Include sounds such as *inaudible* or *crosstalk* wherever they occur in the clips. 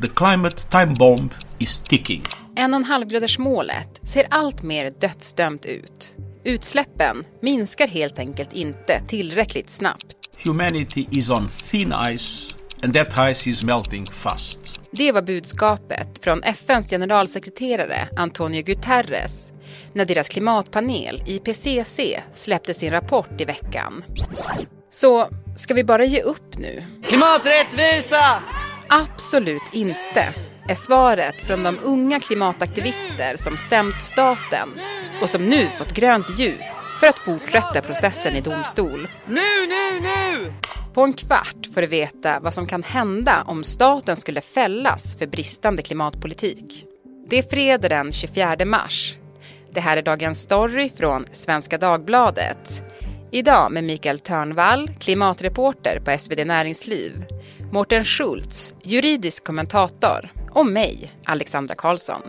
The climate time bomb is ticking. En och en halvgradersmålet ser allt mer dödsdömt ut. Utsläppen minskar helt enkelt inte tillräckligt snabbt. Humanity is on thin ice and that ice is melting fast. Det var budskapet från FNs generalsekreterare Antonio Guterres när deras klimatpanel IPCC släppte sin rapport i veckan. Så ska vi bara ge upp nu? Klimaträttvisa! Absolut inte, är svaret från de unga klimataktivister som stämt staten och som nu fått grönt ljus för att fortsätta processen i domstol. Nu, nu, nu! På en kvart får du veta vad som kan hända om staten skulle fällas för bristande klimatpolitik. Det är fredag den 24 mars. Det här är dagens story från Svenska Dagbladet. Idag med Mikael Törnvall, klimatreporter på SvD Näringsliv, Mårten Schultz, juridisk kommentator och mig, Alexandra Karlsson.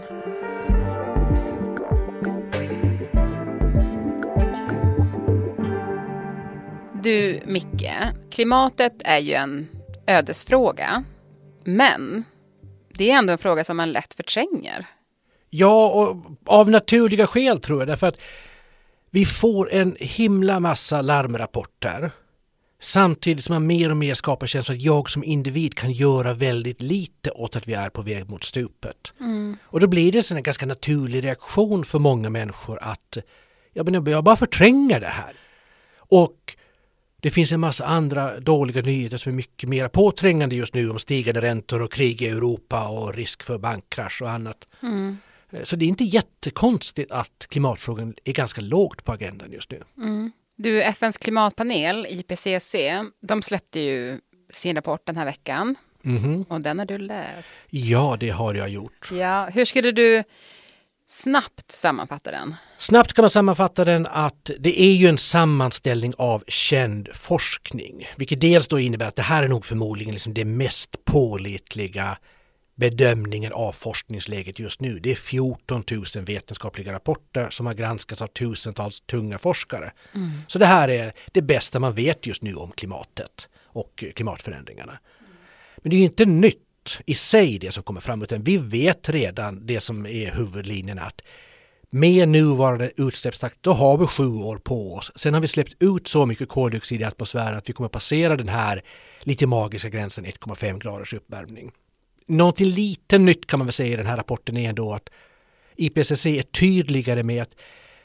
Du, Micke, klimatet är ju en ödesfråga. Men det är ändå en fråga som man lätt förtränger. Ja, och av naturliga skäl tror jag. Därför att vi får en himla massa larmrapporter. Samtidigt som man mer och mer skapar känslan att jag som individ kan göra väldigt lite åt att vi är på väg mot stupet. Mm. Och då blir det en ganska naturlig reaktion för många människor att ja, men jag bara förtränger det här. Och det finns en massa andra dåliga nyheter som är mycket mer påträngande just nu om stigande räntor och krig i Europa och risk för bankkrasch och annat. Mm. Så det är inte jättekonstigt att klimatfrågan är ganska lågt på agendan just nu. Mm. Du, FNs klimatpanel, IPCC, de släppte ju sin rapport den här veckan. Mm. Och den har du läst. Ja, det har jag gjort. Ja, hur skulle du snabbt sammanfatta den? Snabbt kan man sammanfatta den att det är ju en sammanställning av känd forskning. Vilket dels då innebär att det här är nog förmodligen liksom det mest pålitliga bedömningen av forskningsläget just nu. Det är 14 000 vetenskapliga rapporter som har granskats av tusentals tunga forskare. Mm. Så det här är det bästa man vet just nu om klimatet och klimatförändringarna. Men det är ju inte nytt i sig det som kommer fram utan vi vet redan det som är huvudlinjen att med nuvarande utsläppstakt då har vi sju år på oss. Sen har vi släppt ut så mycket koldioxid i atmosfären att vi kommer passera den här lite magiska gränsen 1,5 graders uppvärmning. Någonting lite nytt kan man väl säga i den här rapporten är ändå att IPCC är tydligare med att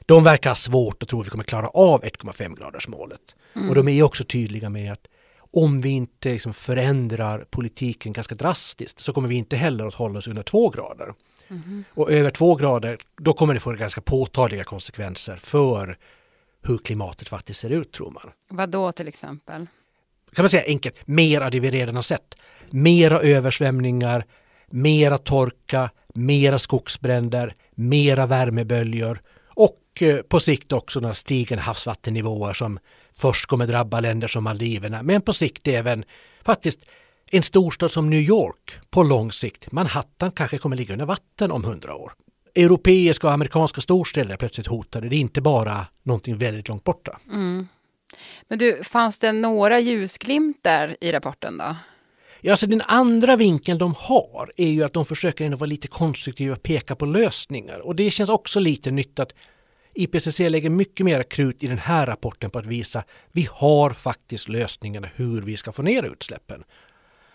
de verkar ha svårt att tro att vi kommer klara av 1,5 graders målet. Mm. Och de är också tydliga med att om vi inte liksom förändrar politiken ganska drastiskt så kommer vi inte heller att hålla oss under 2 grader. Mm. Och över 2 grader, då kommer det få ganska påtagliga konsekvenser för hur klimatet faktiskt ser ut tror man. Vad då till exempel? Kan man säga enkelt, mer av det vi redan har sett mera översvämningar, mera torka, mera skogsbränder, mera värmeböljor och eh, på sikt också några stigande havsvattennivåer som först kommer drabba länder som Maldiverna men på sikt även faktiskt en storstad som New York på lång sikt. Manhattan kanske kommer ligga under vatten om hundra år. Europeiska och amerikanska storstäder är plötsligt hotade. Det är inte bara någonting väldigt långt borta. Mm. Men du, fanns det några ljusglimtar i rapporten då? Ja, alltså den andra vinkeln de har är ju att de försöker ändå vara lite konstruktiva och peka på lösningar. Och det känns också lite nytt att IPCC lägger mycket mer krut i den här rapporten på att visa vi har faktiskt lösningarna hur vi ska få ner utsläppen.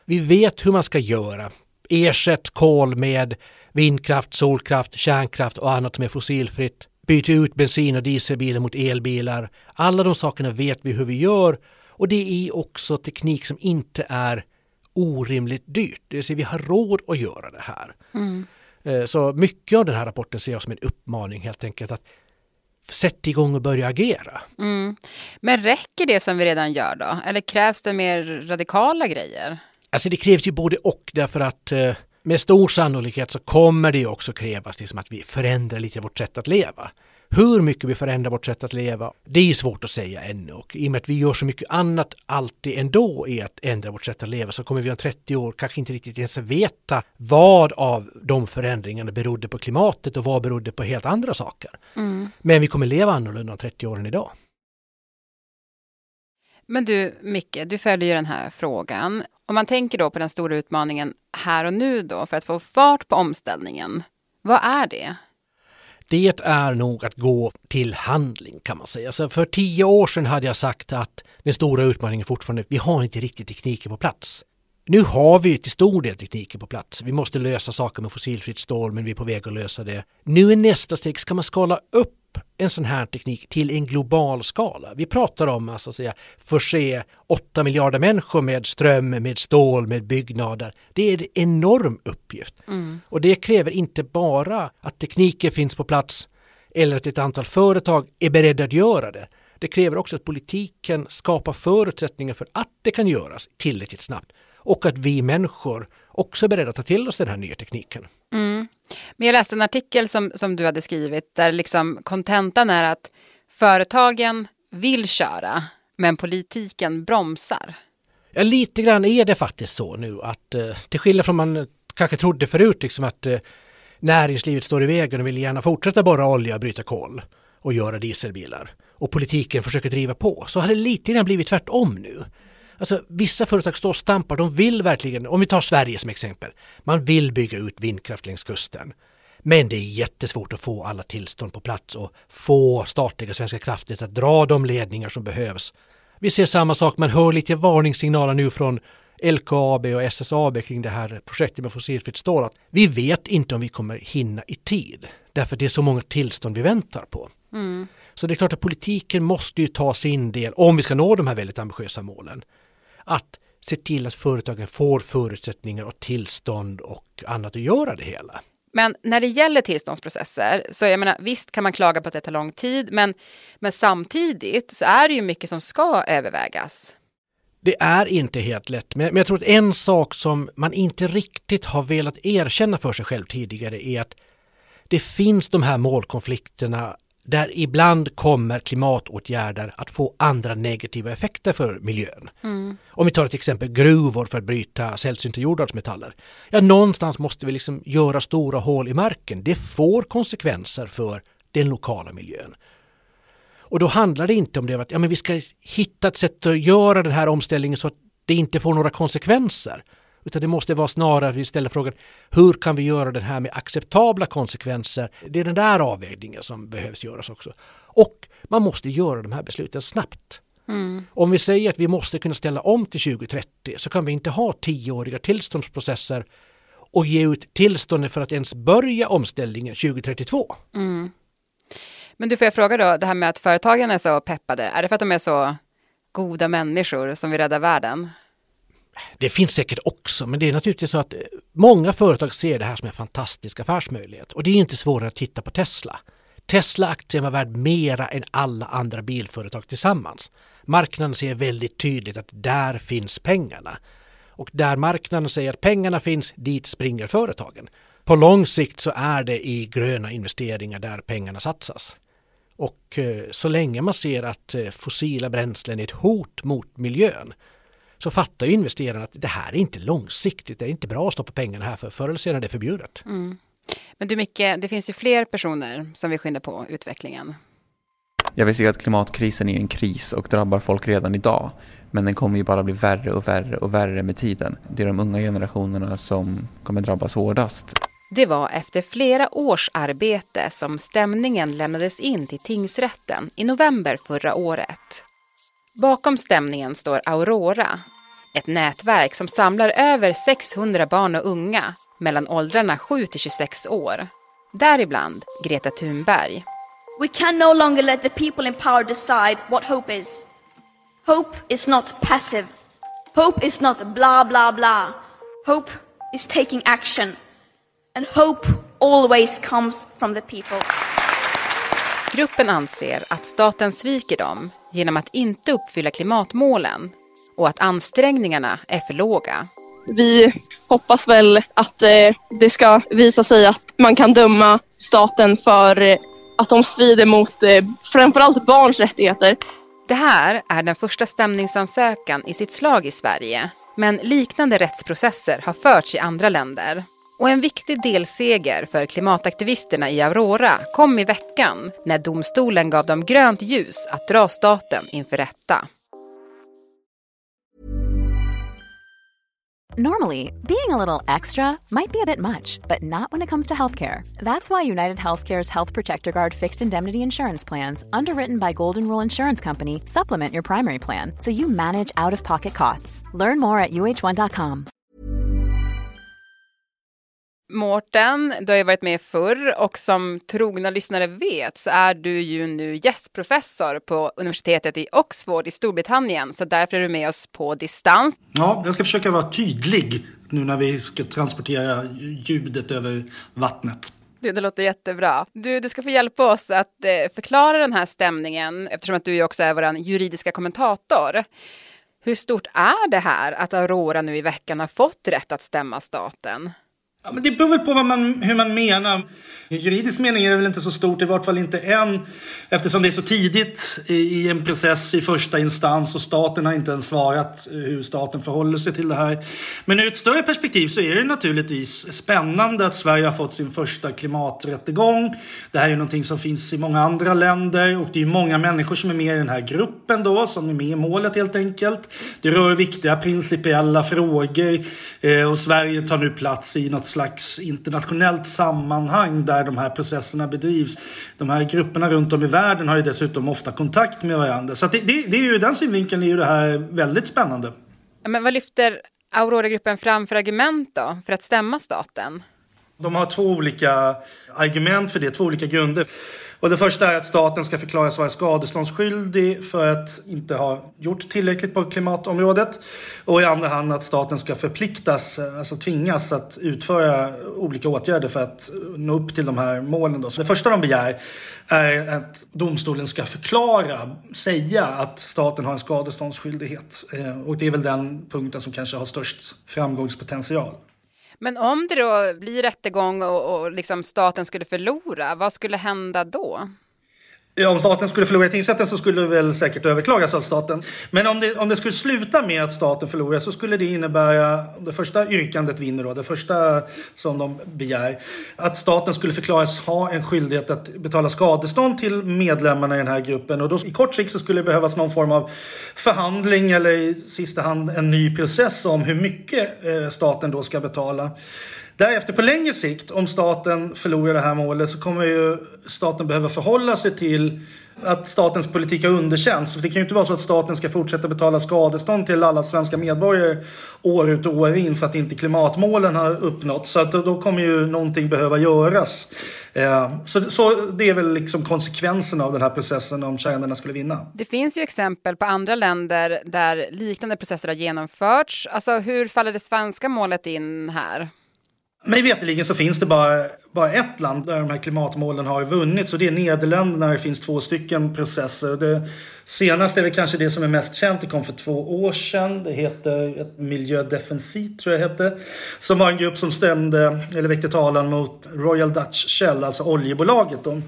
Vi vet hur man ska göra. Ersätt kol med vindkraft, solkraft, kärnkraft och annat som är fossilfritt. Byt ut bensin och dieselbilar mot elbilar. Alla de sakerna vet vi hur vi gör och det är också teknik som inte är orimligt dyrt. Det vill säga vi har råd att göra det här. Mm. Eh, så mycket av den här rapporten ser jag som en uppmaning helt enkelt att sätt igång och börja agera. Mm. Men räcker det som vi redan gör då? Eller krävs det mer radikala grejer? Alltså det krävs ju både och därför att eh, med stor sannolikhet så kommer det också krävas liksom att vi förändrar lite vårt sätt att leva. Hur mycket vi förändrar vårt sätt att leva, det är svårt att säga ännu. Och i och med att vi gör så mycket annat alltid ändå i att ändra vårt sätt att leva så kommer vi om 30 år kanske inte riktigt ens veta vad av de förändringarna berodde på klimatet och vad berodde på helt andra saker. Mm. Men vi kommer leva annorlunda om 30 år än idag. Men du, Micke, du följer ju den här frågan. Om man tänker då på den stora utmaningen här och nu då för att få fart på omställningen. Vad är det? Det är nog att gå till handling kan man säga. Så för tio år sedan hade jag sagt att den stora utmaningen fortfarande, vi har inte riktigt tekniken på plats. Nu har vi till stor del tekniken på plats. Vi måste lösa saker med fossilfritt stål men vi är på väg att lösa det. Nu är nästa steg, ska man skala upp en sån här teknik till en global skala. Vi pratar om alltså, att säga, förse 8 miljarder människor med ström, med stål, med byggnader. Det är en enorm uppgift. Mm. Och det kräver inte bara att tekniken finns på plats eller att ett antal företag är beredda att göra det. Det kräver också att politiken skapar förutsättningar för att det kan göras tillräckligt snabbt och att vi människor också är beredda att ta till oss den här nya tekniken. Mm. Men jag läste en artikel som, som du hade skrivit där liksom kontentan är att företagen vill köra men politiken bromsar. Ja, lite grann är det faktiskt så nu att eh, till skillnad från man kanske trodde förut liksom att eh, näringslivet står i vägen och vill gärna fortsätta borra olja, bryta kol och göra dieselbilar och politiken försöker driva på så har det lite grann blivit tvärtom nu. Alltså vissa företag står och stampar, de vill verkligen, om vi tar Sverige som exempel, man vill bygga ut vindkraft längs kusten. Men det är jättesvårt att få alla tillstånd på plats och få statliga Svenska kraftnät att dra de ledningar som behövs. Vi ser samma sak, man hör lite varningssignaler nu från LKAB och SSAB kring det här projektet med fossilfritt stål. Att vi vet inte om vi kommer hinna i tid. Därför det är så många tillstånd vi väntar på. Mm. Så det är klart att politiken måste ju ta sin del om vi ska nå de här väldigt ambitiösa målen att se till att företagen får förutsättningar och tillstånd och annat att göra det hela. Men när det gäller tillståndsprocesser, så jag menar, visst kan man klaga på att det tar lång tid, men, men samtidigt så är det ju mycket som ska övervägas. Det är inte helt lätt, men jag tror att en sak som man inte riktigt har velat erkänna för sig själv tidigare är att det finns de här målkonflikterna där ibland kommer klimatåtgärder att få andra negativa effekter för miljön. Mm. Om vi tar ett exempel gruvor för att bryta sällsynta jordartsmetaller. Ja, någonstans måste vi liksom göra stora hål i marken. Det får konsekvenser för den lokala miljön. Och då handlar det inte om det att ja, men vi ska hitta ett sätt att göra den här omställningen så att det inte får några konsekvenser. Utan det måste vara snarare att vi ställer frågan hur kan vi göra det här med acceptabla konsekvenser? Det är den där avvägningen som behövs göras också. Och man måste göra de här besluten snabbt. Mm. Om vi säger att vi måste kunna ställa om till 2030 så kan vi inte ha tioåriga tillståndsprocesser och ge ut tillstånd för att ens börja omställningen 2032. Mm. Men du får jag fråga då, det här med att företagen är så peppade, är det för att de är så goda människor som vill rädda världen? Det finns säkert också, men det är naturligtvis så att eh, många företag ser det här som en fantastisk affärsmöjlighet. Och det är inte svårare att titta på Tesla. Tesla-aktien var värd mera än alla andra bilföretag tillsammans. Marknaden ser väldigt tydligt att där finns pengarna. Och där marknaden säger att pengarna finns, dit springer företagen. På lång sikt så är det i gröna investeringar där pengarna satsas. Och eh, så länge man ser att eh, fossila bränslen är ett hot mot miljön så fattar ju investerarna att det här är inte långsiktigt, det är inte bra att stoppa pengarna här för förr eller senare är det förbjudet. Mm. Men du Micke, det finns ju fler personer som vill skynda på utvecklingen. Jag vill se att klimatkrisen är en kris och drabbar folk redan idag. Men den kommer ju bara bli värre och värre och värre med tiden. Det är de unga generationerna som kommer drabbas hårdast. Det var efter flera års arbete som stämningen lämnades in till tingsrätten i november förra året. Bakom stämningen står Aurora, ett nätverk som samlar över 600 barn och unga mellan åldrarna 7 till 26 år. Däribland Greta Thunberg. We can no longer let the people in power decide what hope is. Hope is not passive. Hope is not blah blah blah. Hope is taking action. And hope always comes from the people. Gruppen anser att staten sviker dem genom att inte uppfylla klimatmålen och att ansträngningarna är för låga. Vi hoppas väl att eh, det ska visa sig att man kan döma staten för eh, att de strider mot eh, framförallt barns rättigheter. Det här är den första stämningsansökan i sitt slag i Sverige. Men liknande rättsprocesser har förts i andra länder. Och en viktig delseger för klimataktivisterna i Aurora kom i veckan när domstolen gav dem grönt ljus att dra staten inför rätta. Normally, being a little extra might be a bit much, but not when it comes to healthcare. That's why United Healthcare's Health Protector Guard fixed indemnity insurance plans, underwritten by Golden Rule Insurance Company, supplement your primary plan so you manage out of pocket costs. Learn more at uh1.com. Mårten, du har ju varit med förr och som trogna lyssnare vet så är du ju nu gästprofessor på universitetet i Oxford i Storbritannien. Så därför är du med oss på distans. Ja, jag ska försöka vara tydlig nu när vi ska transportera ljudet över vattnet. Det, det låter jättebra. Du, du ska få hjälpa oss att eh, förklara den här stämningen eftersom att du ju också är vår juridiska kommentator. Hur stort är det här att Aurora nu i veckan har fått rätt att stämma staten? Ja, men det beror väl på vad man, hur man menar. I juridisk mening är det väl inte så stort, i vart fall inte än. Eftersom det är så tidigt i, i en process i första instans och staten har inte ens svarat hur staten förhåller sig till det här. Men ur ett större perspektiv så är det naturligtvis spännande att Sverige har fått sin första klimaträttegång. Det här är någonting som finns i många andra länder och det är många människor som är med i den här gruppen då, som är med i målet helt enkelt. Det rör viktiga principiella frågor eh, och Sverige tar nu plats i något slags internationellt sammanhang där de här processerna bedrivs. De här grupperna runt om i världen har ju dessutom ofta kontakt med varandra. Så det, det, det är ju den synvinkeln är ju det här väldigt spännande. Men vad lyfter Aurora-gruppen fram för argument då för att stämma staten? De har två olika argument för det, två olika grunder. Och det första är att staten ska förklaras vara skadeståndsskyldig för att inte ha gjort tillräckligt på klimatområdet. Och i andra hand att staten ska förpliktas, alltså tvingas att utföra olika åtgärder för att nå upp till de här målen. Då. Så det första de begär är att domstolen ska förklara, säga att staten har en skadeståndsskyldighet. Eh, och det är väl den punkten som kanske har störst framgångspotential. Men om det då blir rättegång och, och liksom staten skulle förlora, vad skulle hända då? Eh, om staten skulle förlora i tingsrätten så skulle det väl säkert överklagas av staten. Men om det, om det skulle sluta med att staten förlorar så skulle det innebära, om det första yrkandet vinner då, det första som de begär, att staten skulle förklaras ha en skyldighet att betala skadestånd till medlemmarna i den här gruppen. Och då i kort sikt så skulle det behövas någon form av förhandling eller i sista hand en ny process om hur mycket eh, staten då ska betala. Därefter på längre sikt, om staten förlorar det här målet, så kommer ju staten behöva förhålla sig till att statens politik har underkänts. Det kan ju inte vara så att staten ska fortsätta betala skadestånd till alla svenska medborgare år ut och år in för att inte klimatmålen har uppnåtts. Så att då kommer ju någonting behöva göras. Eh, så, så det är väl liksom konsekvensen av den här processen om kärnorna skulle vinna. Det finns ju exempel på andra länder där liknande processer har genomförts. Alltså hur faller det svenska målet in här? Mig veterligen så finns det bara, bara ett land där de här klimatmålen har vunnits och det är Nederländerna. Det finns två stycken processer. Det senaste är väl kanske det som är mest känt. Det kom för två år sedan. Det heter ett Miljödefensit tror jag hette. Som var en grupp som stämde, eller väckte talan mot Royal Dutch Shell, alltså oljebolaget. Då.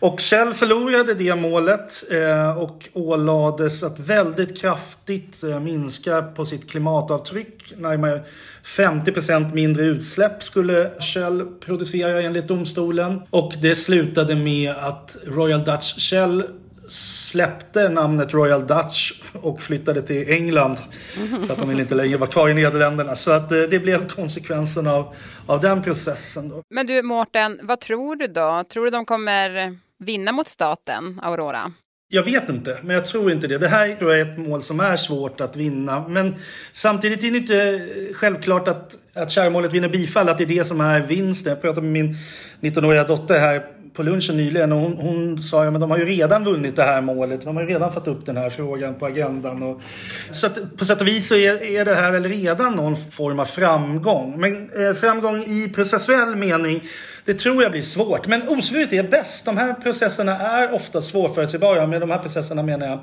Och Shell förlorade det målet eh, och ålades att väldigt kraftigt eh, minska på sitt klimatavtryck. Närmare 50% mindre utsläpp skulle Shell producera enligt domstolen. Och det slutade med att Royal Dutch Shell släppte namnet Royal Dutch och flyttade till England. För att de ville inte längre vara kvar i Nederländerna. Så att eh, det blev konsekvensen av, av den processen. Då. Men du Mårten, vad tror du då? Tror du de kommer vinna mot staten, Aurora? Jag vet inte, men jag tror inte det. Det här tror jag är ett mål som är svårt att vinna. Men samtidigt är det inte självklart att, att kärnmålet vinner bifall, att det är det som är vinsten. Jag pratade med min 19-åriga dotter här på lunchen nyligen och hon, hon sa att ja, de har ju redan vunnit det här målet. De har ju redan fått upp den här frågan på agendan. Och, så att, på sätt och vis så är, är det här väl redan någon form av framgång. Men eh, framgång i processuell mening det tror jag blir svårt. Men osvuret är bäst. De här processerna är ofta svårförutsägbara. Med de här processerna menar jag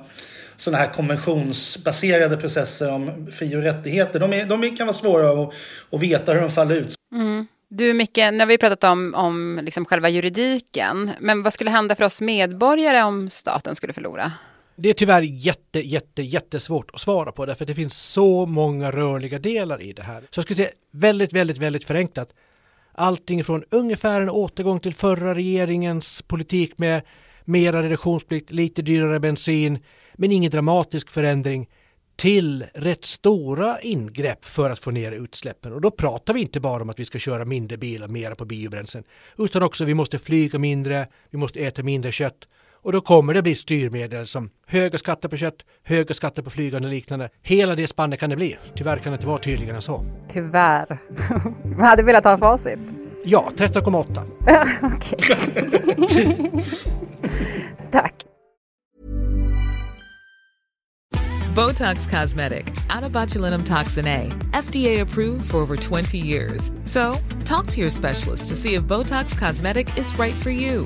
sådana här konventionsbaserade processer om fri och rättigheter. De, är, de kan vara svåra att, att veta hur de faller ut. Mm. Du Micke, nu har vi pratat om, om liksom själva juridiken. Men vad skulle hända för oss medborgare om staten skulle förlora? Det är tyvärr jätte, jätte, jättesvårt att svara på därför att det finns så många rörliga delar i det här. Så jag skulle säga väldigt, väldigt, väldigt förenklat. Allting från ungefär en återgång till förra regeringens politik med mera reduktionsplikt, lite dyrare bensin, men ingen dramatisk förändring till rätt stora ingrepp för att få ner utsläppen. Och då pratar vi inte bara om att vi ska köra mindre bilar, mera på biobränslen, utan också vi måste flyga mindre, vi måste äta mindre kött. Och då kommer det bli styrmedel som höga skatter på kött, höga skatter på flygande och liknande. Hela det spannet kan det bli. Tyvärr kan det inte vara tydligare än så. Tyvärr. *laughs* Man hade velat ha facit. Ja, 13,8. *laughs* Okej. *laughs* Tack. Botox Cosmetic, out of botulinum toxin A, FDA approved for over 20 years. So, talk to your specialist to see if Botox Cosmetic is right for you.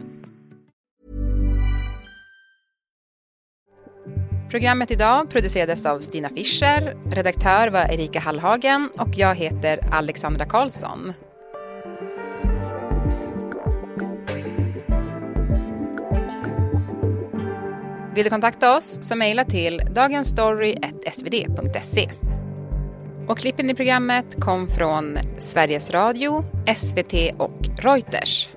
Programmet idag producerades av Stina Fischer, redaktör var Erika Hallhagen och jag heter Alexandra Karlsson. Vill du kontakta oss så mejla till dagensstory.svd.se. Och klippen i programmet kom från Sveriges Radio, SVT och Reuters.